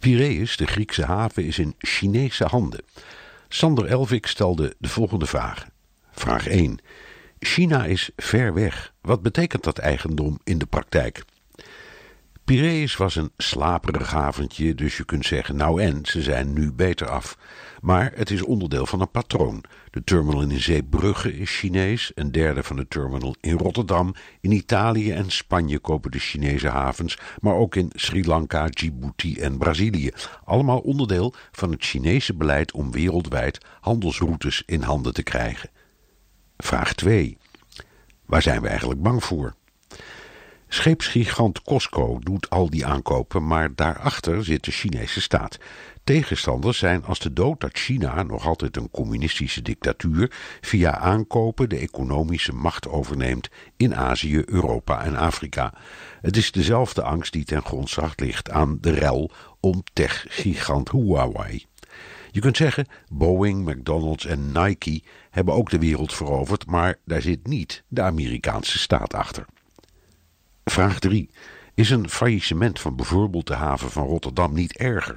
Piraeus, de Griekse haven, is in Chinese handen. Sander Elvik stelde de volgende vragen. Vraag 1. China is ver weg. Wat betekent dat eigendom in de praktijk? Piraeus was een slaperig haventje, dus je kunt zeggen, nou en, ze zijn nu beter af. Maar het is onderdeel van een patroon. De terminal in Zeebrugge is Chinees, een derde van de terminal in Rotterdam. In Italië en Spanje kopen de Chinese havens, maar ook in Sri Lanka, Djibouti en Brazilië. Allemaal onderdeel van het Chinese beleid om wereldwijd handelsroutes in handen te krijgen. Vraag 2. Waar zijn we eigenlijk bang voor? Scheepsgigant Costco doet al die aankopen, maar daarachter zit de Chinese staat. Tegenstanders zijn als de dood dat China, nog altijd een communistische dictatuur, via aankopen de economische macht overneemt in Azië, Europa en Afrika. Het is dezelfde angst die ten grondslag ligt aan de rel om tech-gigant Huawei. Je kunt zeggen, Boeing, McDonald's en Nike hebben ook de wereld veroverd, maar daar zit niet de Amerikaanse staat achter. Vraag 3. Is een faillissement van bijvoorbeeld de haven van Rotterdam niet erger?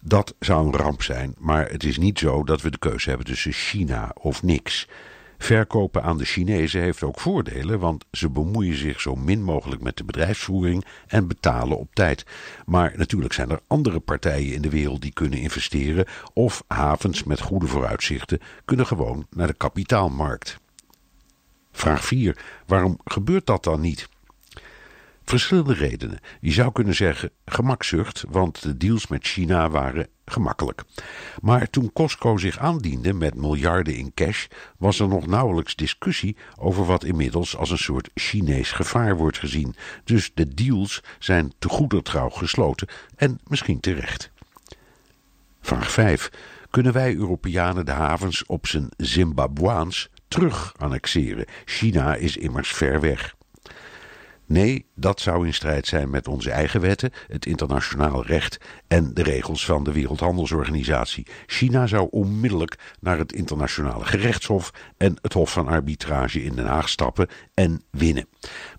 Dat zou een ramp zijn, maar het is niet zo dat we de keuze hebben tussen China of niks. Verkopen aan de Chinezen heeft ook voordelen, want ze bemoeien zich zo min mogelijk met de bedrijfsvoering en betalen op tijd. Maar natuurlijk zijn er andere partijen in de wereld die kunnen investeren, of havens met goede vooruitzichten kunnen gewoon naar de kapitaalmarkt. Vraag 4. Waarom gebeurt dat dan niet? Verschillende redenen. Je zou kunnen zeggen gemakzucht, want de deals met China waren gemakkelijk. Maar toen Costco zich aandiende met miljarden in cash, was er nog nauwelijks discussie over wat inmiddels als een soort Chinees gevaar wordt gezien. Dus de deals zijn te goeder trouw gesloten en misschien terecht. Vraag 5. Kunnen wij Europeanen de havens op zijn Zimbabwaans terug annexeren? China is immers ver weg. Nee, dat zou in strijd zijn met onze eigen wetten, het internationaal recht en de regels van de Wereldhandelsorganisatie. China zou onmiddellijk naar het internationale gerechtshof en het Hof van Arbitrage in Den Haag stappen en winnen.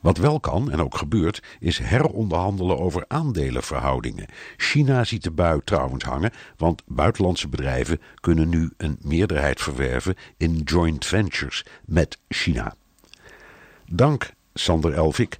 Wat wel kan en ook gebeurt, is heronderhandelen over aandelenverhoudingen. China ziet de bui trouwens hangen, want buitenlandse bedrijven kunnen nu een meerderheid verwerven in joint ventures met China. Dank Sander Elvik.